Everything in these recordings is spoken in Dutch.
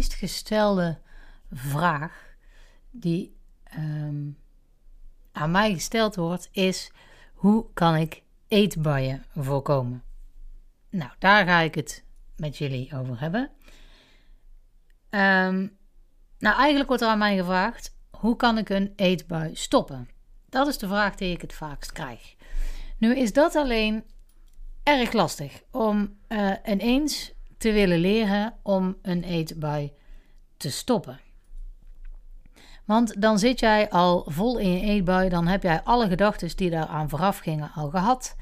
meest gestelde vraag die ehm, aan mij gesteld wordt, is: hoe kan ik eetbuien voorkomen? Nou, daar ga ik het met jullie over hebben. Ehm, nou, eigenlijk wordt er aan mij gevraagd: hoe kan ik een eetbui stoppen? Dat is de vraag die ik het vaakst krijg. Nu is dat alleen erg lastig om uh, ineens te willen leren om een eetbui te stoppen. Want dan zit jij al vol in je eetbui, dan heb jij alle gedachten die daaraan vooraf gingen al gehad.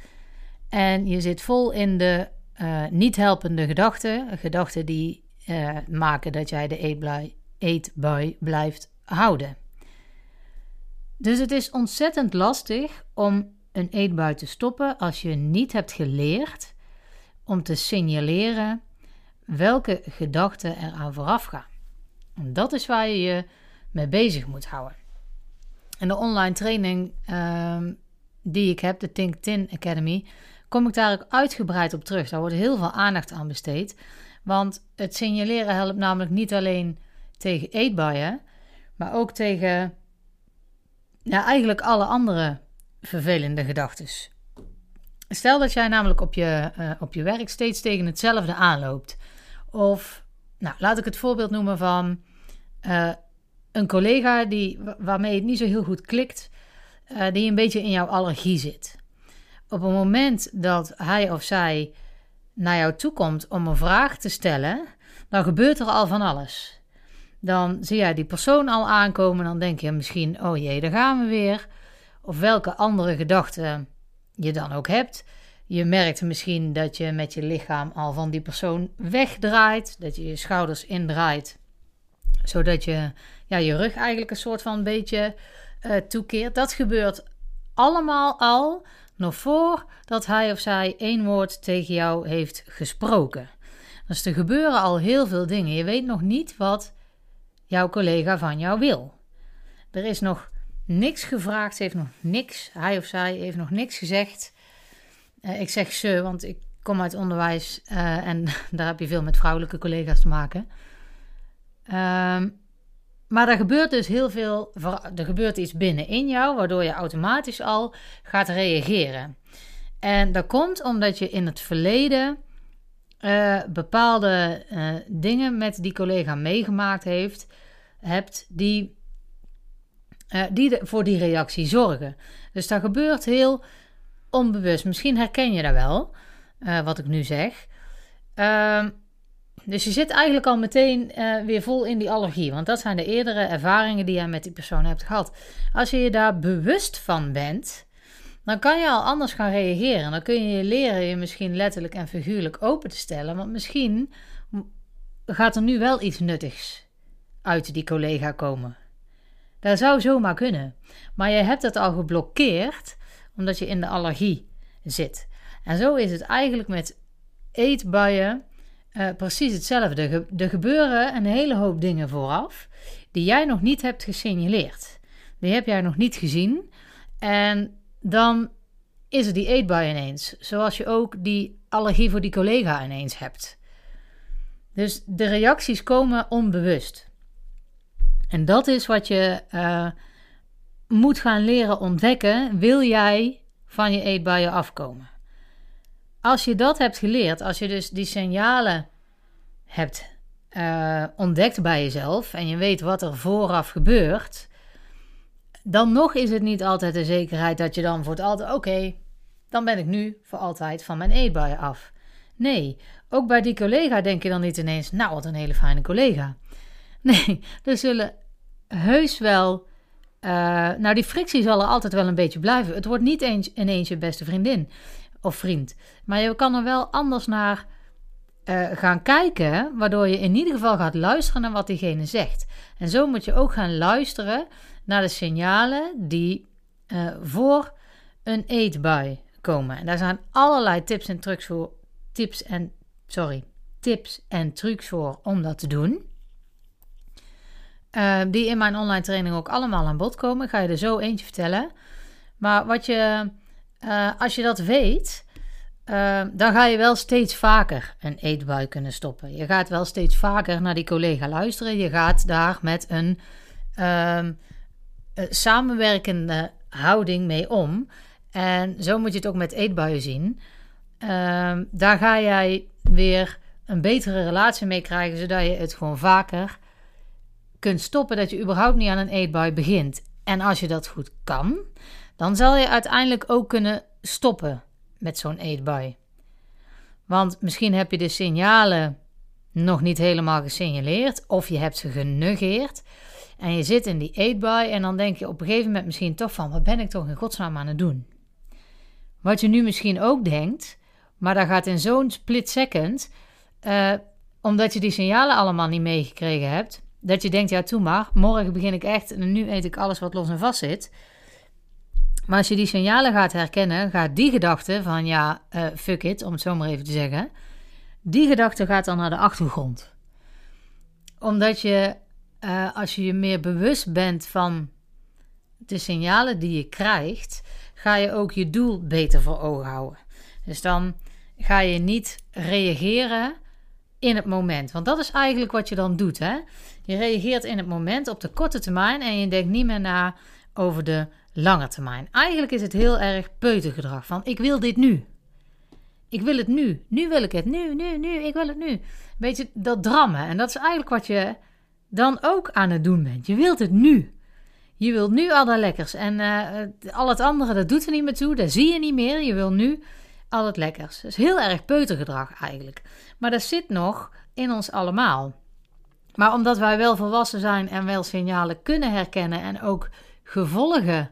En je zit vol in de uh, niet helpende gedachten, gedachten die uh, maken dat jij de eetbui, eetbui blijft houden. Dus het is ontzettend lastig om een eetbui te stoppen als je niet hebt geleerd om te signaleren welke gedachten er aan vooraf gaan. En dat is waar je je mee bezig moet houden. In de online training uh, die ik heb, de Think Tin Academy, kom ik daar ook uitgebreid op terug. Daar wordt heel veel aandacht aan besteed. Want het signaleren helpt namelijk niet alleen tegen eetbuien, maar ook tegen eigenlijk alle andere vervelende gedachten. Stel dat jij namelijk op je, uh, op je werk steeds tegen hetzelfde aanloopt. Of, nou, laat ik het voorbeeld noemen van uh, een collega die, waarmee het niet zo heel goed klikt, uh, die een beetje in jouw allergie zit. Op het moment dat hij of zij naar jou toe komt om een vraag te stellen, dan gebeurt er al van alles. Dan zie jij die persoon al aankomen, dan denk je misschien, oh jee, daar gaan we weer. Of welke andere gedachten je dan ook hebt. Je merkt misschien dat je met je lichaam al van die persoon wegdraait, dat je je schouders indraait, zodat je ja, je rug eigenlijk een soort van een beetje uh, toekeert. Dat gebeurt allemaal al nog voordat hij of zij één woord tegen jou heeft gesproken. Dus er gebeuren al heel veel dingen. Je weet nog niet wat jouw collega van jou wil. Er is nog niks gevraagd, heeft nog niks, hij of zij heeft nog niks gezegd. Uh, ik zeg ze, want ik kom uit onderwijs uh, en daar heb je veel met vrouwelijke collega's te maken. Um, maar er gebeurt dus heel veel, er gebeurt iets binnenin jou, waardoor je automatisch al gaat reageren. En dat komt omdat je in het verleden uh, bepaalde dingen met die collega meegemaakt heeft, hebt die, die voor die reactie zorgen. Dus dat gebeurt heel onbewust. Misschien herken je dat wel, wat ik nu zeg. Ehm, dus je zit eigenlijk al meteen uh, weer vol in die allergie. Want dat zijn de eerdere ervaringen die je met die persoon hebt gehad. Als je je daar bewust van bent, dan kan je al anders gaan reageren. Dan kun je leren je misschien letterlijk en figuurlijk open te stellen. Want misschien gaat er nu wel iets nuttigs uit die collega komen. Dat zou zomaar kunnen. Maar je hebt het al geblokkeerd omdat je in de allergie zit. En zo is het eigenlijk met eetbuien uh, precies hetzelfde. Er gebeuren een hele hoop dingen vooraf die jij nog niet hebt gesignaleerd. Die heb jij nog niet gezien. En dan is er die eetbui ineens. Zoals je ook die allergie voor die collega ineens hebt. Dus de reacties komen onbewust. En dat is wat je uh, moet gaan leren ontdekken. Wil jij van je eetbuien afkomen? Als je dat hebt geleerd, als je dus die signalen hebt uh, ontdekt bij jezelf en je weet wat er vooraf gebeurt, dan nog is het niet altijd de zekerheid dat je dan voor het altijd, oké, dan ben ik nu voor altijd van mijn eetbuien af. Nee, ook bij die collega denk je dan niet ineens, nou wat een hele fijne collega. Nee, er zullen heus wel, uh, nou die frictie zal er altijd wel een beetje blijven. Het wordt niet eens ineens je beste vriendin of vriend. Maar je kan er wel anders naar uh, gaan kijken, waardoor je in ieder geval gaat luisteren naar wat diegene zegt. En zo moet je ook gaan luisteren naar de signalen die uh, voor een eetbui komen. En daar zijn allerlei tips en trucs voor, tips en, sorry, tips en trucs voor om dat te doen. Uh, die in mijn online training ook allemaal aan bod komen. Ik ga je er zo eentje vertellen. Maar wat je uh, als je dat weet, uh, dan ga je wel steeds vaker een eetbui kunnen stoppen. Je gaat wel steeds vaker naar die collega luisteren. Je gaat daar met een uh, samenwerkende houding mee om. En zo moet je het ook met eetbuien zien. Ehm, daar ga jij weer een betere relatie mee krijgen, zodat je het gewoon vaker kunt stoppen. Dat je überhaupt niet aan een eetbui begint. En als je dat goed kan, dan zal je uiteindelijk ook kunnen stoppen met zo'n eetbui. Want misschien heb je de signalen nog niet helemaal gesignaleerd, of je hebt ze genegeerd. En je zit in die eetbui en dan denk je op een gegeven moment misschien toch van: wat ben ik toch in godsnaam aan het doen? Wat je nu misschien ook denkt, maar dat gaat in zo'n split second, uh, omdat je die signalen allemaal niet meegekregen hebt, dat je denkt: ja, toe maar, morgen begin ik echt en nu eet ik alles wat los en vast zit. Maar als je die signalen gaat herkennen, gaat die gedachte van ja, uh, fuck it, om het zo maar even te zeggen, die gedachte gaat dan naar de achtergrond. Omdat je, uh, als je je meer bewust bent van de signalen die je krijgt, ga je ook je doel beter voor ogen houden. Dus dan ga je niet reageren in het moment. Want dat is eigenlijk wat je dan doet. Hè? Je reageert in het moment op de korte termijn en je denkt niet meer na over de lange termijn. Eigenlijk is het heel erg peutergedrag van ik wil dit nu. Ik wil het nu. Nu wil ik het. Nu, nu, nu. Ik wil het nu. Beetje dat drammen. En dat is eigenlijk wat je dan ook aan het doen bent. Je wilt het nu. Je wilt nu al dat lekkers. En uh, al het andere, dat doet er niet meer toe. Dat zie je niet meer. Je wil nu al het lekkers. Is heel erg peutergedrag eigenlijk. Maar dat zit nog in ons allemaal. Maar omdat wij wel volwassen zijn en wel signalen kunnen herkennen en ook gevolgen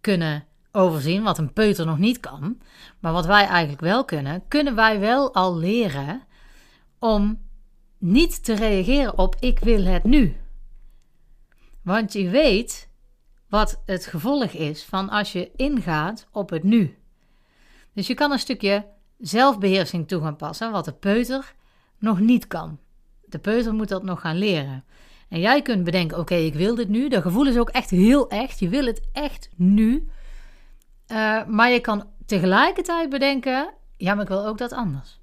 kunnen overzien, wat een peuter nog niet kan, maar wat wij eigenlijk wel kunnen, kunnen wij wel al leren om niet te reageren op ik wil het nu. Want je weet wat het gevolg is van als je ingaat op het nu. Dus je kan een stukje zelfbeheersing toe gaan passen, wat de peuter nog niet kan. De peuter moet dat nog gaan leren. En jij kunt bedenken: oké, ik wil dit nu. Dat gevoel is ook echt heel echt. Je wil het echt nu. Uh, maar je kan tegelijkertijd bedenken: ja, maar ik wil ook dat anders.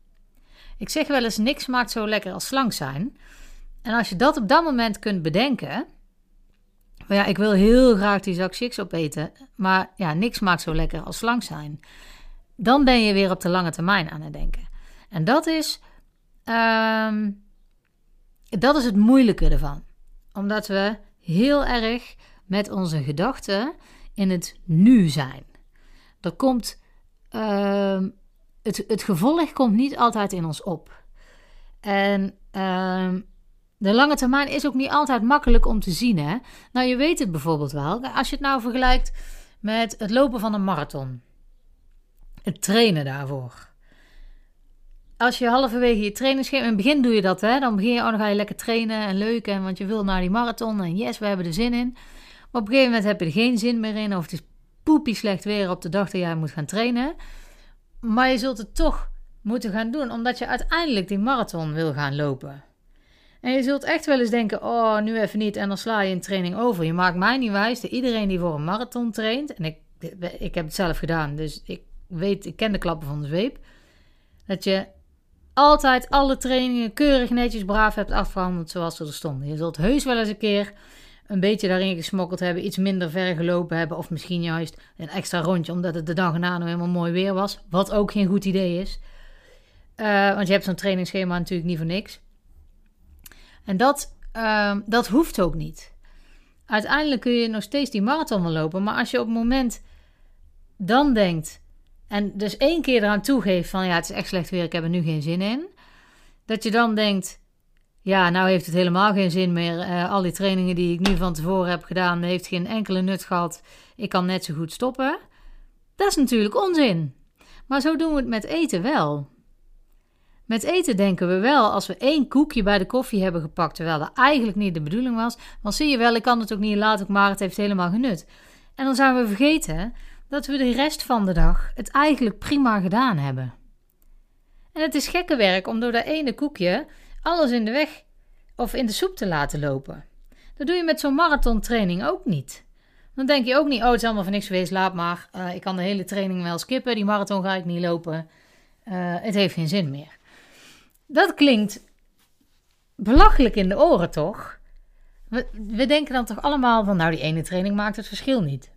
Ik zeg wel eens: niks maakt zo lekker als slank zijn. En als je dat op dat moment kunt bedenken. Maar ja, ik wil heel graag die zak chips opeten. Maar ja, niks maakt zo lekker als slank zijn. Dan ben je weer op de lange termijn aan het denken. En dat is. Uh, dat is het moeilijke ervan omdat we heel erg met onze gedachten in het nu zijn. Er komt, uh, het, het gevolg komt niet altijd in ons op. En uh, de lange termijn is ook niet altijd makkelijk om te zien. Hè? Nou, je weet het bijvoorbeeld wel. Als je het nou vergelijkt met het lopen van een marathon. Het trainen daarvoor als je halverwege je trainingsschema... In het begin doe je dat, hè. Dan begin je, oh, dan ga je lekker trainen en leuk. En, want je wil naar die marathon. En yes, we hebben er zin in. Maar op een gegeven moment heb je er geen zin meer in. Of het is poepie slecht weer op de dag dat jij moet gaan trainen. Maar je zult het toch moeten gaan doen. Omdat je uiteindelijk die marathon wil gaan lopen. En je zult echt wel eens denken: oh, nu even niet. En dan sla je een training over. Je maakt mij niet wijs dat iedereen die voor een marathon traint. En ik, ik heb het zelf gedaan. Dus ik weet, ik ken de klappen van de zweep. Dat je altijd alle trainingen keurig netjes braaf hebt afgehandeld zoals ze er stonden. Je zult heus wel eens een keer een beetje daarin gesmokkeld hebben, iets minder ver gelopen hebben of misschien juist een extra rondje omdat het de dag erna nog helemaal mooi weer was, wat ook geen goed idee is. Uh, want je hebt zo'n trainingsschema natuurlijk niet voor niks. En dat, uh, dat hoeft ook niet. Uiteindelijk kun je nog steeds die marathon wel lopen, maar als je op het moment dan denkt en dus één keer eraan toegeeft van ja, het is echt slecht weer, ik heb er nu geen zin in. Dat je dan denkt, ja, nou heeft het helemaal geen zin meer. Uh, al die trainingen die ik nu van tevoren heb gedaan, heeft geen enkele nut gehad. Ik kan net zo goed stoppen. Dat is natuurlijk onzin. Maar zo doen we het met eten wel. Met eten denken we wel, als we één koekje bij de koffie hebben gepakt, terwijl dat eigenlijk niet de bedoeling was, dan zie je wel, ik kan het ook niet laten, maar het heeft helemaal genut. En dan zijn we vergeten dat we de rest van de dag het eigenlijk prima gedaan hebben. En het is gekke werk om door dat ene koekje alles in de weg of in de soep te laten lopen. Dat doe je met zo'n marathontraining ook niet. Dan denk je ook niet, oh het is allemaal voor niks geweest, laat maar. Uh, ik kan de hele training wel skippen, die marathon ga ik niet lopen. het heeft geen zin meer. Dat klinkt belachelijk in de oren, toch? We, we denken dan toch allemaal van, nou, die ene training maakt het verschil niet.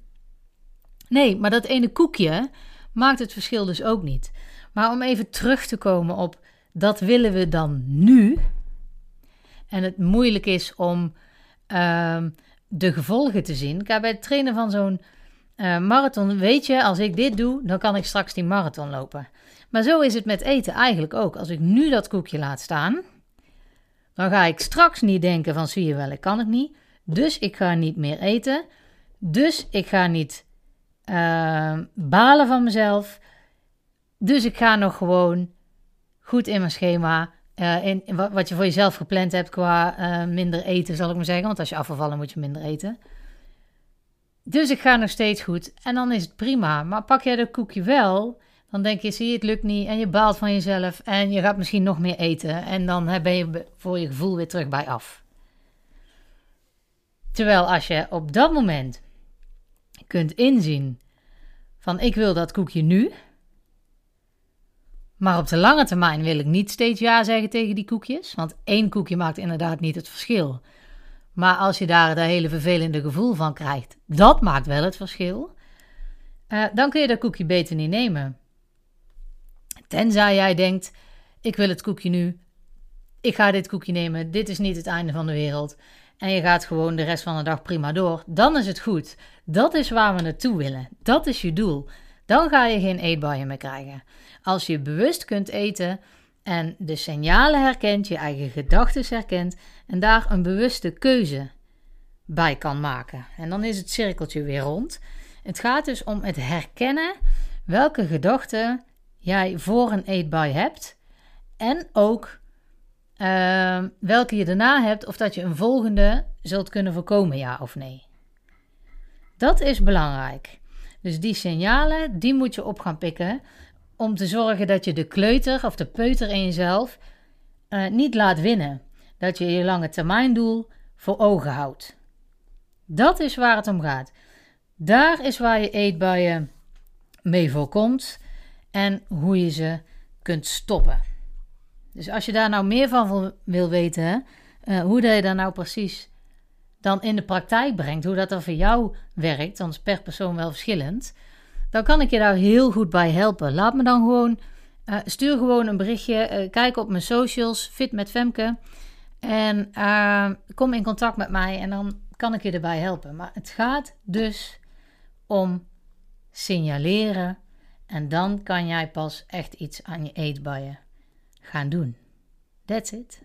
Nee, maar dat ene koekje maakt het verschil dus ook niet. Maar om even terug te komen op dat willen we dan nu. En het moeilijk is om ehm, de gevolgen te zien. Kijk, bij het trainen van zo'n uh, marathon weet je, als ik dit doe, dan kan ik straks die marathon lopen. Maar zo is het met eten eigenlijk ook. Als ik nu dat koekje laat staan, dan ga ik straks niet denken van zie je wel, ik kan het niet. Dus ik ga niet meer eten. Dus ik ga niet uh, balen van mezelf. Dus ik ga nog gewoon goed in mijn schema. Uh, in, wat je voor jezelf gepland hebt qua uh, minder eten, zal ik maar zeggen. Want als je afvallen moet je minder eten. Dus ik ga nog steeds goed. En dan is het prima. Maar pak jij dat koekje wel, dan denk je, zie je, het lukt niet. En je baalt van jezelf. En je gaat misschien nog meer eten. En dan ben je voor je gevoel weer terug bij af. Terwijl als je op dat moment kunt inzien van ik wil dat koekje nu. Maar op de lange termijn wil ik niet steeds ja zeggen tegen die koekjes. Want één koekje maakt inderdaad niet het verschil. Maar als je daar dat hele vervelende gevoel van krijgt, dat maakt wel het verschil. Uh, dan kun je dat koekje beter niet nemen. Tenzij jij denkt: ik wil het koekje nu. Ik ga dit koekje nemen. Dit is niet het einde van de wereld. En je gaat gewoon de rest van de dag prima door. Dan is het goed. Dat is waar we naartoe willen. Dat is je doel. Dan ga je geen eetbuien meer krijgen. Als je bewust kunt eten en de signalen herkent, je eigen gedachten herkent en daar een bewuste keuze bij kan maken. En dan is het cirkeltje weer rond. Het gaat dus om het herkennen welke gedachten jij voor een eetbui hebt en ook uh, welke je daarna hebt of dat je een volgende zult kunnen voorkomen, ja of nee. Dat is belangrijk. Dus die signalen, die moet je op gaan pikken om te zorgen dat je de kleuter of de peuter in jezelf uh, niet laat winnen. Dat je je lange termijn doel voor ogen houdt. Dat is waar het om gaat. Daar is waar je eetbuien mee voorkomt en hoe je ze kunt stoppen. Dus als je daar nou meer van wil weten, uh, hoe dat je daar nou precies dan in de praktijk brengt, hoe dat dan voor jou werkt, dan is per persoon wel verschillend, dan kan ik je daar heel goed bij helpen. Laat me dan gewoon, uh, stuur gewoon een berichtje, uh, kijk op mijn socials, Fit met Femke, en kom in contact met mij en dan kan ik je erbij helpen. Maar het gaat dus om signaleren en dan kan jij pas echt iets aan je eetbuien gaan doen. That's it.